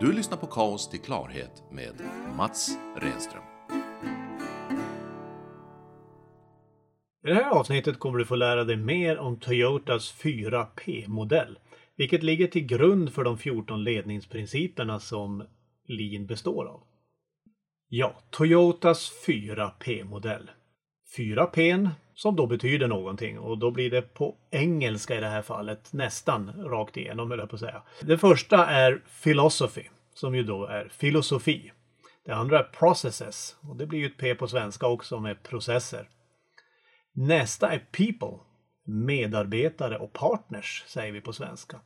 Du lyssnar på Kaos till klarhet med Mats Renström. I det här avsnittet kommer du få lära dig mer om Toyotas 4P-modell, vilket ligger till grund för de 14 ledningsprinciperna som Lean består av. Ja, Toyotas 4P-modell. 4P som då betyder någonting och då blir det på engelska i det här fallet nästan rakt igenom höll jag på att säga. Det första är philosophy som ju då är filosofi. Det andra är processes och det blir ju ett P på svenska också med processer. Nästa är people, medarbetare och partners säger vi på svenska.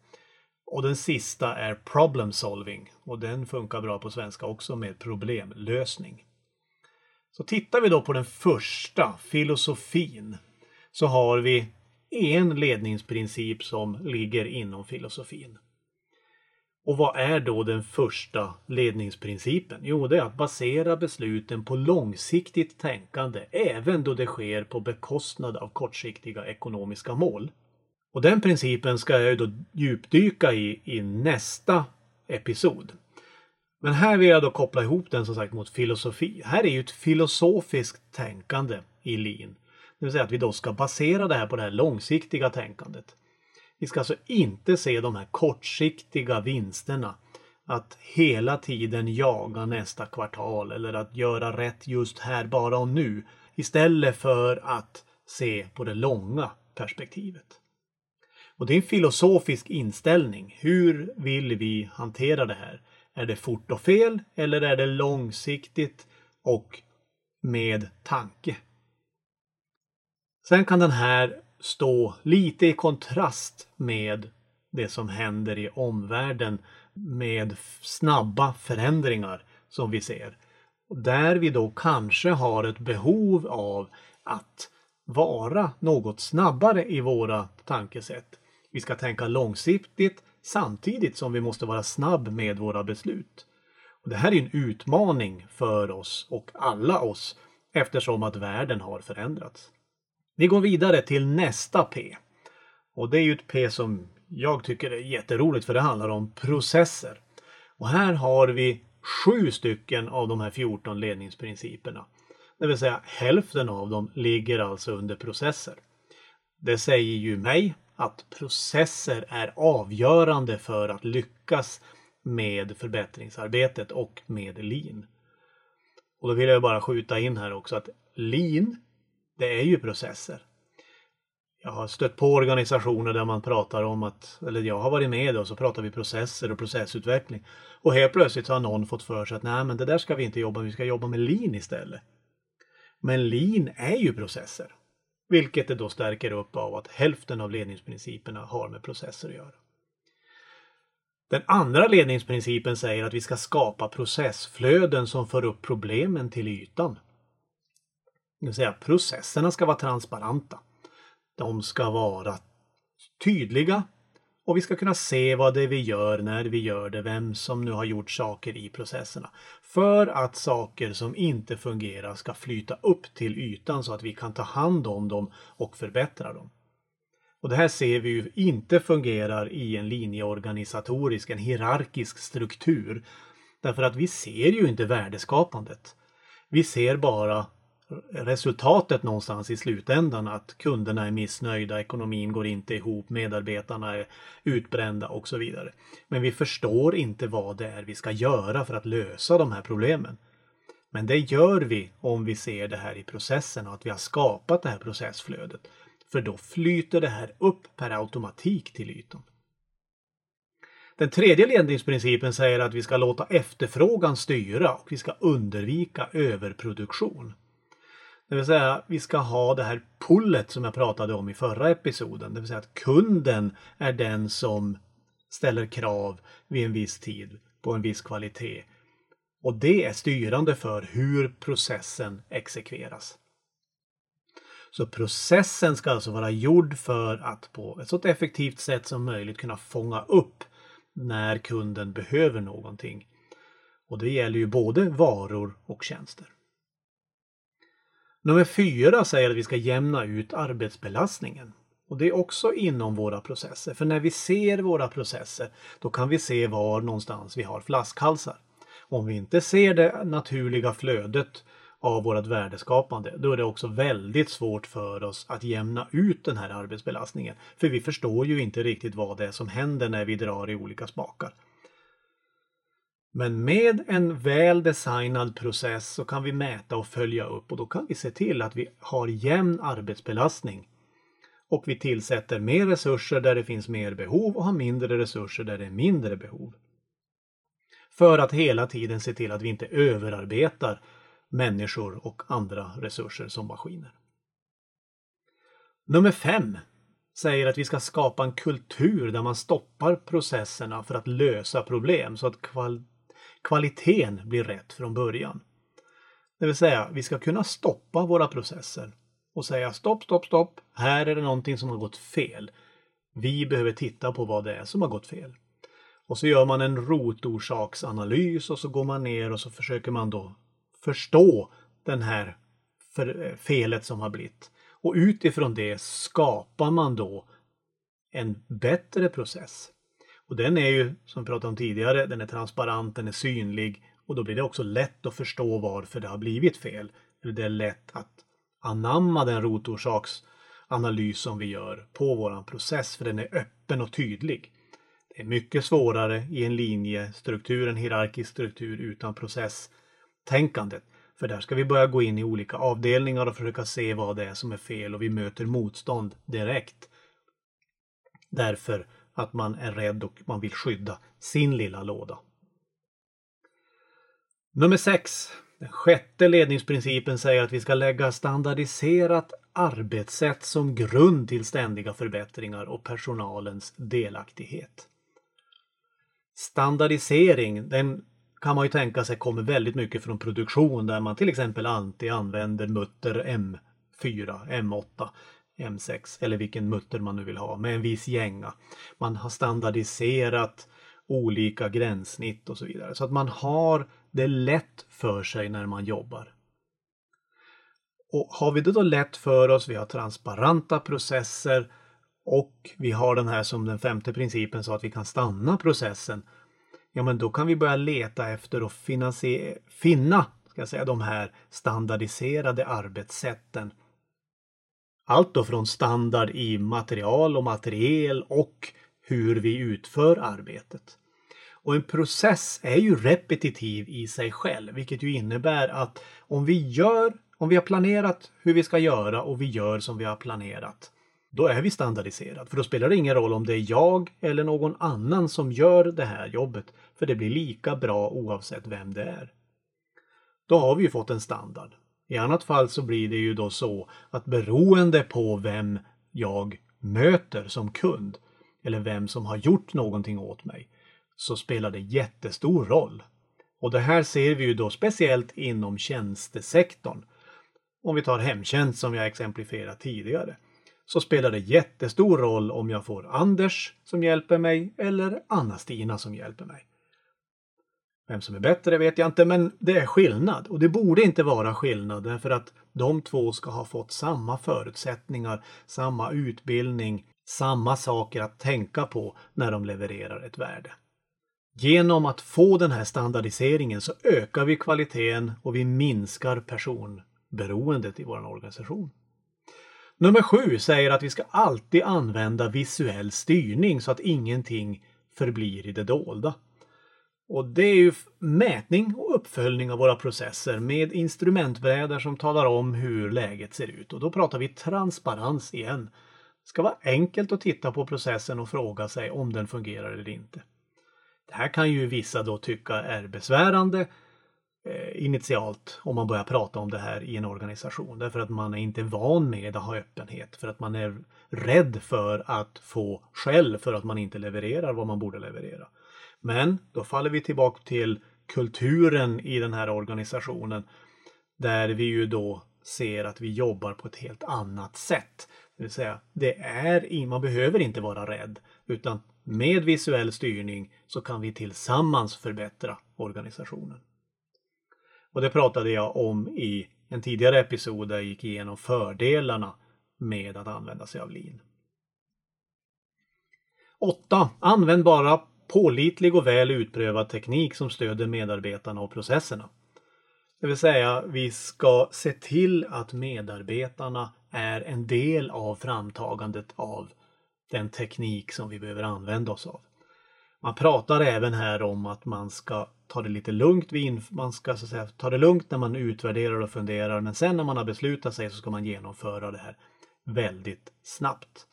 Och den sista är problem solving och den funkar bra på svenska också med problemlösning. Så tittar vi då på den första, filosofin, så har vi en ledningsprincip som ligger inom filosofin. Och vad är då den första ledningsprincipen? Jo, det är att basera besluten på långsiktigt tänkande även då det sker på bekostnad av kortsiktiga ekonomiska mål. Och den principen ska jag då djupdyka i i nästa episod. Men här vill jag då koppla ihop den som sagt mot filosofi. Här är ju ett filosofiskt tänkande i lean. Det vill säga att vi då ska basera det här på det här långsiktiga tänkandet. Vi ska alltså inte se de här kortsiktiga vinsterna. Att hela tiden jaga nästa kvartal eller att göra rätt just här, bara och nu. Istället för att se på det långa perspektivet. Och det är en filosofisk inställning. Hur vill vi hantera det här? Är det fort och fel eller är det långsiktigt och med tanke? Sen kan den här stå lite i kontrast med det som händer i omvärlden med snabba förändringar som vi ser. Där vi då kanske har ett behov av att vara något snabbare i våra tankesätt. Vi ska tänka långsiktigt samtidigt som vi måste vara snabb med våra beslut. Och det här är en utmaning för oss och alla oss eftersom att världen har förändrats. Vi går vidare till nästa P. Och det är ju ett P som jag tycker är jätteroligt för det handlar om processer. Och här har vi sju stycken av de här 14 ledningsprinciperna. Det vill säga hälften av dem ligger alltså under processer. Det säger ju mig att processer är avgörande för att lyckas med förbättringsarbetet och med lean. Och då vill jag bara skjuta in här också att lean, det är ju processer. Jag har stött på organisationer där man pratar om att, eller jag har varit med och så pratar vi processer och processutveckling. Och helt plötsligt har någon fått för sig att nej men det där ska vi inte jobba med, vi ska jobba med lean istället. Men lean är ju processer. Vilket det då stärker upp av att hälften av ledningsprinciperna har med processer att göra. Den andra ledningsprincipen säger att vi ska skapa processflöden som för upp problemen till ytan. Det vill säga processerna ska vara transparenta. De ska vara tydliga och vi ska kunna se vad det är vi gör när vi gör det, vem som nu har gjort saker i processerna. För att saker som inte fungerar ska flyta upp till ytan så att vi kan ta hand om dem och förbättra dem. Och det här ser vi ju inte fungerar i en linjeorganisatorisk, en hierarkisk struktur. Därför att vi ser ju inte värdeskapandet. Vi ser bara resultatet någonstans i slutändan att kunderna är missnöjda, ekonomin går inte ihop, medarbetarna är utbrända och så vidare. Men vi förstår inte vad det är vi ska göra för att lösa de här problemen. Men det gör vi om vi ser det här i processen och att vi har skapat det här processflödet. För då flyter det här upp per automatik till ytan. Den tredje ledningsprincipen säger att vi ska låta efterfrågan styra och vi ska undvika överproduktion. Det vill säga vi ska ha det här pullet som jag pratade om i förra episoden. Det vill säga att kunden är den som ställer krav vid en viss tid på en viss kvalitet. Och det är styrande för hur processen exekveras. Så processen ska alltså vara gjord för att på ett så effektivt sätt som möjligt kunna fånga upp när kunden behöver någonting. Och det gäller ju både varor och tjänster. Nummer fyra säger att vi ska jämna ut arbetsbelastningen. Och det är också inom våra processer. För när vi ser våra processer, då kan vi se var någonstans vi har flaskhalsar. Om vi inte ser det naturliga flödet av vårt värdeskapande, då är det också väldigt svårt för oss att jämna ut den här arbetsbelastningen. För vi förstår ju inte riktigt vad det är som händer när vi drar i olika spakar. Men med en väl designad process så kan vi mäta och följa upp och då kan vi se till att vi har jämn arbetsbelastning. Och vi tillsätter mer resurser där det finns mer behov och har mindre resurser där det är mindre behov. För att hela tiden se till att vi inte överarbetar människor och andra resurser som maskiner. Nummer fem säger att vi ska skapa en kultur där man stoppar processerna för att lösa problem så att kvaliteten blir rätt från början. Det vill säga, vi ska kunna stoppa våra processer och säga stopp, stopp, stopp. Här är det någonting som har gått fel. Vi behöver titta på vad det är som har gått fel. Och så gör man en rotorsaksanalys och så går man ner och så försöker man då förstå den här eh, felet som har blivit. Och utifrån det skapar man då en bättre process. Och den är ju, som vi pratade om tidigare, den är transparent, den är synlig och då blir det också lätt att förstå varför det har blivit fel. Det är lätt att anamma den rotorsaksanalys som vi gör på våran process för den är öppen och tydlig. Det är mycket svårare i en linjestruktur, en hierarkisk struktur utan processtänkandet. För där ska vi börja gå in i olika avdelningar och försöka se vad det är som är fel och vi möter motstånd direkt. Därför att man är rädd och man vill skydda sin lilla låda. Nummer 6. Den sjätte ledningsprincipen säger att vi ska lägga standardiserat arbetssätt som grund till ständiga förbättringar och personalens delaktighet. Standardisering, den kan man ju tänka sig kommer väldigt mycket från produktion där man till exempel alltid använder mutter M4, M8 M6 eller vilken mutter man nu vill ha med en viss gänga. Man har standardiserat olika gränssnitt och så vidare så att man har det lätt för sig när man jobbar. Och har vi det då lätt för oss, vi har transparenta processer och vi har den här som den femte principen sa att vi kan stanna processen. Ja, men då kan vi börja leta efter och finna, ska jag säga, de här standardiserade arbetssätten allt då från standard i material och materiel och hur vi utför arbetet. Och en process är ju repetitiv i sig själv, vilket ju innebär att om vi gör, om vi har planerat hur vi ska göra och vi gör som vi har planerat, då är vi standardiserad. För då spelar det ingen roll om det är jag eller någon annan som gör det här jobbet, för det blir lika bra oavsett vem det är. Då har vi ju fått en standard. I annat fall så blir det ju då så att beroende på vem jag möter som kund eller vem som har gjort någonting åt mig så spelar det jättestor roll. Och det här ser vi ju då speciellt inom tjänstesektorn. Om vi tar hemtjänst som jag exemplifierat tidigare så spelar det jättestor roll om jag får Anders som hjälper mig eller Anna-Stina som hjälper mig. Vem som är bättre vet jag inte, men det är skillnad. Och det borde inte vara skillnad därför att de två ska ha fått samma förutsättningar, samma utbildning, samma saker att tänka på när de levererar ett värde. Genom att få den här standardiseringen så ökar vi kvaliteten och vi minskar personberoendet i vår organisation. Nummer sju säger att vi ska alltid använda visuell styrning så att ingenting förblir i det dolda. Och det är ju mätning och uppföljning av våra processer med instrumentbrädor som talar om hur läget ser ut. Och då pratar vi transparens igen. Det ska vara enkelt att titta på processen och fråga sig om den fungerar eller inte. Det här kan ju vissa då tycka är besvärande eh, initialt om man börjar prata om det här i en organisation. Därför att man är inte van med att ha öppenhet. För att man är rädd för att få skäll för att man inte levererar vad man borde leverera. Men då faller vi tillbaka till kulturen i den här organisationen där vi ju då ser att vi jobbar på ett helt annat sätt. Det vill säga, det är, man behöver inte vara rädd utan med visuell styrning så kan vi tillsammans förbättra organisationen. Och det pratade jag om i en tidigare episod där jag gick igenom fördelarna med att använda sig av lean. 8. Använd bara pålitlig och väl utprövad teknik som stöder medarbetarna och processerna. Det vill säga, vi ska se till att medarbetarna är en del av framtagandet av den teknik som vi behöver använda oss av. Man pratar även här om att man ska ta det lite lugnt. Man ska så att säga, ta det lugnt när man utvärderar och funderar men sen när man har beslutat sig så ska man genomföra det här väldigt snabbt.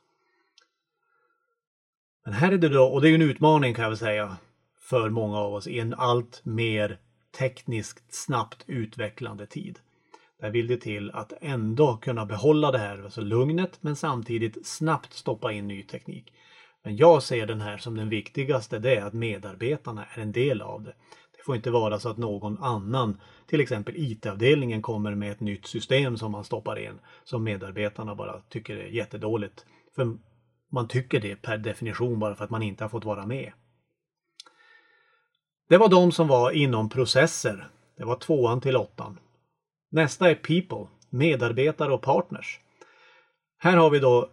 Men här är det då, och det är en utmaning kan jag väl säga, för många av oss i en allt mer tekniskt snabbt utvecklande tid. Där vill det till att ändå kunna behålla det här, alltså lugnet, men samtidigt snabbt stoppa in ny teknik. Men jag ser den här som den viktigaste, det är att medarbetarna är en del av det. Det får inte vara så att någon annan, till exempel IT-avdelningen, kommer med ett nytt system som man stoppar in, som medarbetarna bara tycker är jättedåligt. För man tycker det per definition bara för att man inte har fått vara med. Det var de som var inom processer. Det var tvåan till åttan. Nästa är People, medarbetare och partners. Här har vi då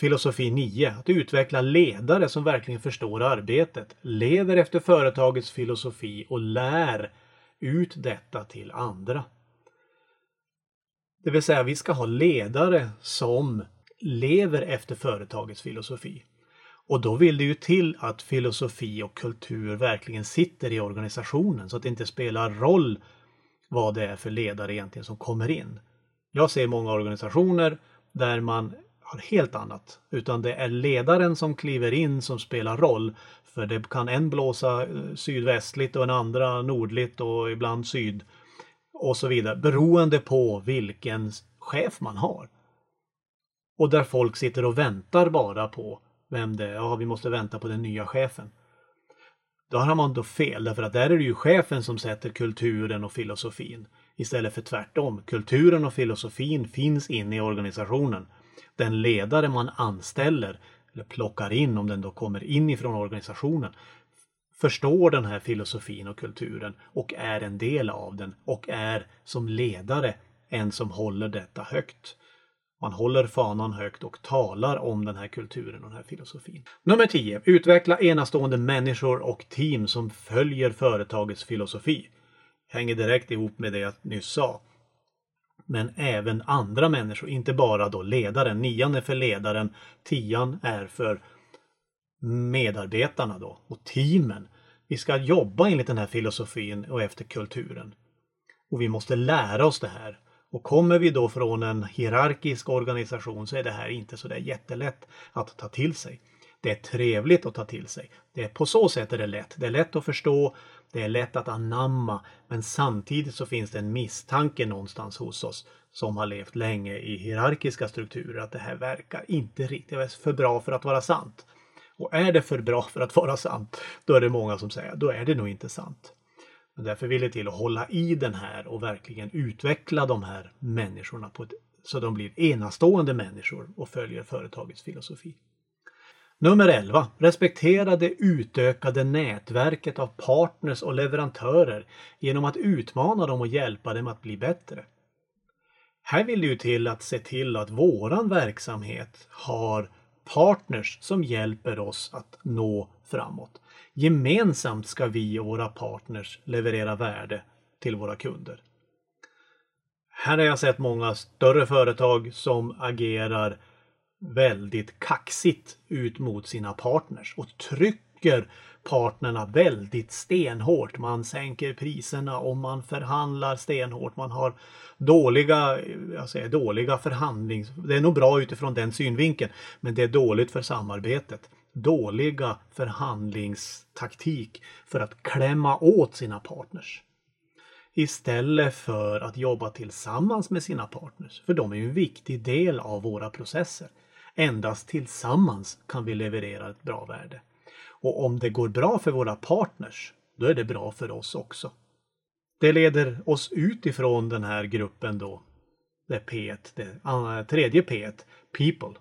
filosofi 9, att utveckla ledare som verkligen förstår arbetet, lever efter företagets filosofi och lär ut detta till andra. Det vill säga, vi ska ha ledare som lever efter företagets filosofi. Och då vill det ju till att filosofi och kultur verkligen sitter i organisationen så att det inte spelar roll vad det är för ledare egentligen som kommer in. Jag ser många organisationer där man har helt annat. Utan det är ledaren som kliver in som spelar roll. För det kan en blåsa eh, sydvästligt och en andra nordligt och ibland syd. Och så vidare. Beroende på vilken chef man har. Och där folk sitter och väntar bara på vem det är. Ja, vi måste vänta på den nya chefen. Då har man då fel, därför att där är det ju chefen som sätter kulturen och filosofin. Istället för tvärtom. Kulturen och filosofin finns inne i organisationen. Den ledare man anställer, eller plockar in om den då kommer inifrån organisationen, förstår den här filosofin och kulturen och är en del av den och är som ledare en som håller detta högt. Man håller fanan högt och talar om den här kulturen och den här filosofin. Nummer 10. Utveckla enastående människor och team som följer företagets filosofi. Hänger direkt ihop med det jag nyss sa. Men även andra människor, inte bara då ledaren. Nian är för ledaren, tian är för medarbetarna då och teamen. Vi ska jobba enligt den här filosofin och efter kulturen. Och vi måste lära oss det här. Och kommer vi då från en hierarkisk organisation så är det här inte så där jättelätt att ta till sig. Det är trevligt att ta till sig. Det är på så sätt är det lätt. Det är lätt att förstå, det är lätt att anamma, men samtidigt så finns det en misstanke någonstans hos oss som har levt länge i hierarkiska strukturer att det här verkar inte riktigt för bra för att vara sant. Och är det för bra för att vara sant, då är det många som säger då är det nog inte sant. Men därför vill det till att hålla i den här och verkligen utveckla de här människorna på ett, så de blir enastående människor och följer företagets filosofi. Nummer 11. Respektera det utökade nätverket av partners och leverantörer genom att utmana dem och hjälpa dem att bli bättre. Här vill det ju till att se till att våran verksamhet har partners som hjälper oss att nå framåt. Gemensamt ska vi och våra partners leverera värde till våra kunder. Här har jag sett många större företag som agerar väldigt kaxigt ut mot sina partners och trycker partnerna väldigt stenhårt. Man sänker priserna och man förhandlar stenhårt. Man har dåliga, jag säger dåliga förhandlings... Det är nog bra utifrån den synvinkeln, men det är dåligt för samarbetet dåliga förhandlingstaktik för att klämma åt sina partners. Istället för att jobba tillsammans med sina partners, för de är ju en viktig del av våra processer. Endast tillsammans kan vi leverera ett bra värde. Och om det går bra för våra partners, då är det bra för oss också. Det leder oss ut ifrån den här gruppen då, det P1, det tredje P1, People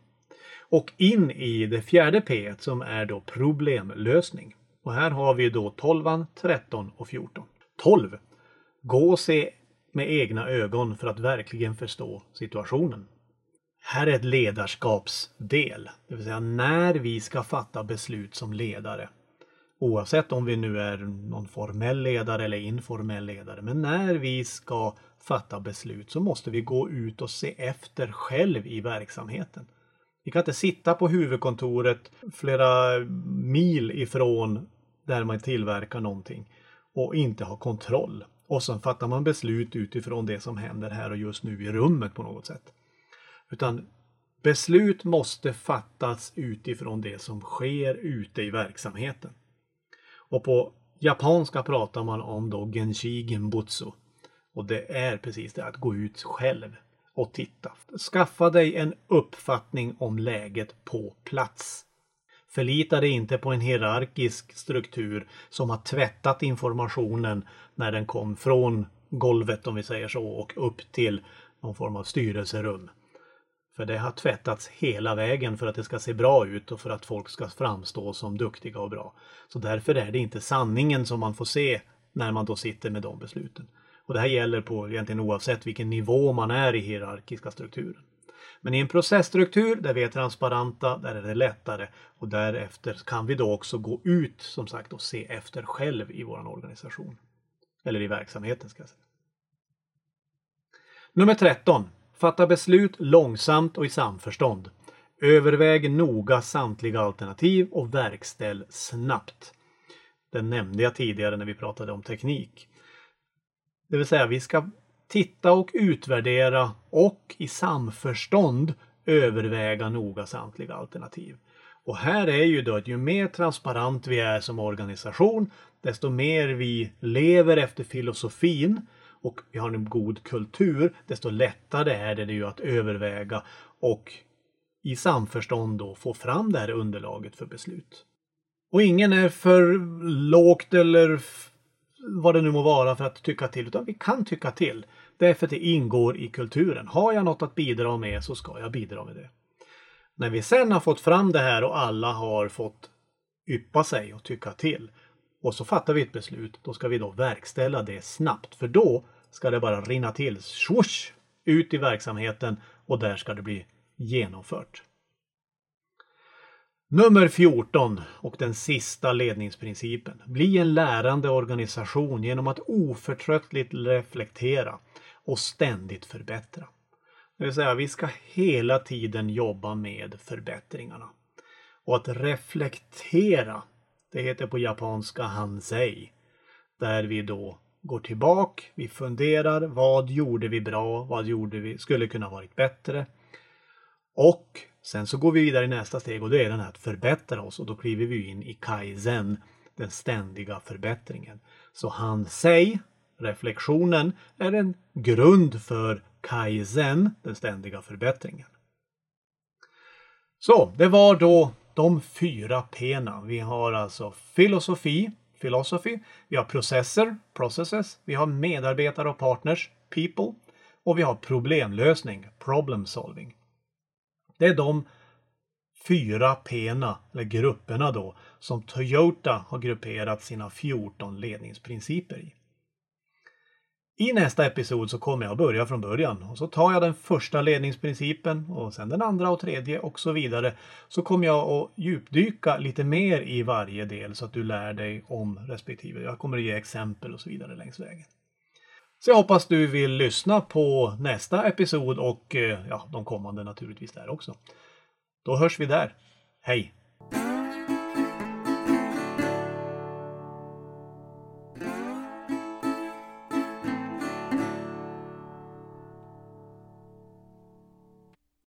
och in i det fjärde P som är då problemlösning. Och här har vi då 12, 13 och 14. 12. Gå och se med egna ögon för att verkligen förstå situationen. här är ett ledarskapsdel. Det vill säga när vi ska fatta beslut som ledare. Oavsett om vi nu är någon formell ledare eller informell ledare. Men när vi ska fatta beslut så måste vi gå ut och se efter själv i verksamheten. Vi kan inte sitta på huvudkontoret flera mil ifrån där man tillverkar någonting och inte ha kontroll. Och sen fattar man beslut utifrån det som händer här och just nu i rummet på något sätt. Utan beslut måste fattas utifrån det som sker ute i verksamheten. Och på japanska pratar man om då genshi genbutsu. Och det är precis det, att gå ut själv och titta. Skaffa dig en uppfattning om läget på plats. Förlita dig inte på en hierarkisk struktur som har tvättat informationen när den kom från golvet om vi säger så och upp till någon form av styrelserum. För det har tvättats hela vägen för att det ska se bra ut och för att folk ska framstå som duktiga och bra. Så därför är det inte sanningen som man får se när man då sitter med de besluten. Och det här gäller på egentligen oavsett vilken nivå man är i hierarkiska strukturen. Men i en processstruktur där vi är transparenta, där är det lättare och därefter kan vi då också gå ut som sagt och se efter själv i vår organisation. Eller i verksamheten ska jag säga. Nummer 13. Fatta beslut långsamt och i samförstånd. Överväg noga samtliga alternativ och verkställ snabbt. Den nämnde jag tidigare när vi pratade om teknik. Det vill säga vi ska titta och utvärdera och i samförstånd överväga noga samtliga alternativ. Och här är ju då att ju mer transparent vi är som organisation, desto mer vi lever efter filosofin och vi har en god kultur, desto lättare är det ju att överväga och i samförstånd då få fram det här underlaget för beslut. Och ingen är för lågt eller vad det nu må vara för att tycka till, utan vi kan tycka till. Därför att det ingår i kulturen. Har jag något att bidra med så ska jag bidra med det. När vi sen har fått fram det här och alla har fått yppa sig och tycka till och så fattar vi ett beslut, då ska vi då verkställa det snabbt. För då ska det bara rinna till, swoosh, ut i verksamheten och där ska det bli genomfört. Nummer 14 och den sista ledningsprincipen. Bli en lärande organisation genom att oförtröttligt reflektera och ständigt förbättra. Det vill säga, vi ska hela tiden jobba med förbättringarna. Och att reflektera, det heter på japanska hansei. Där vi då går tillbaka, vi funderar, vad gjorde vi bra, vad gjorde vi, skulle kunna varit bättre. Och sen så går vi vidare i nästa steg och det är den här att förbättra oss och då kliver vi in i kaizen, den ständiga förbättringen. Så hansei, reflektionen, är en grund för kaizen, den ständiga förbättringen. Så, det var då de fyra P'na. Vi har alltså filosofi, philosophy, vi har processer, processes, vi har medarbetare och partners, people, och vi har problemlösning, problem solving. Det är de fyra P'na, eller grupperna då, som Toyota har grupperat sina 14 ledningsprinciper i. I nästa episod så kommer jag börja från början och så tar jag den första ledningsprincipen och sen den andra och tredje och så vidare. Så kommer jag att djupdyka lite mer i varje del så att du lär dig om respektive. Jag kommer att ge exempel och så vidare längs vägen. Så jag hoppas du vill lyssna på nästa episod och eh, ja, de kommande naturligtvis där också. Då hörs vi där. Hej!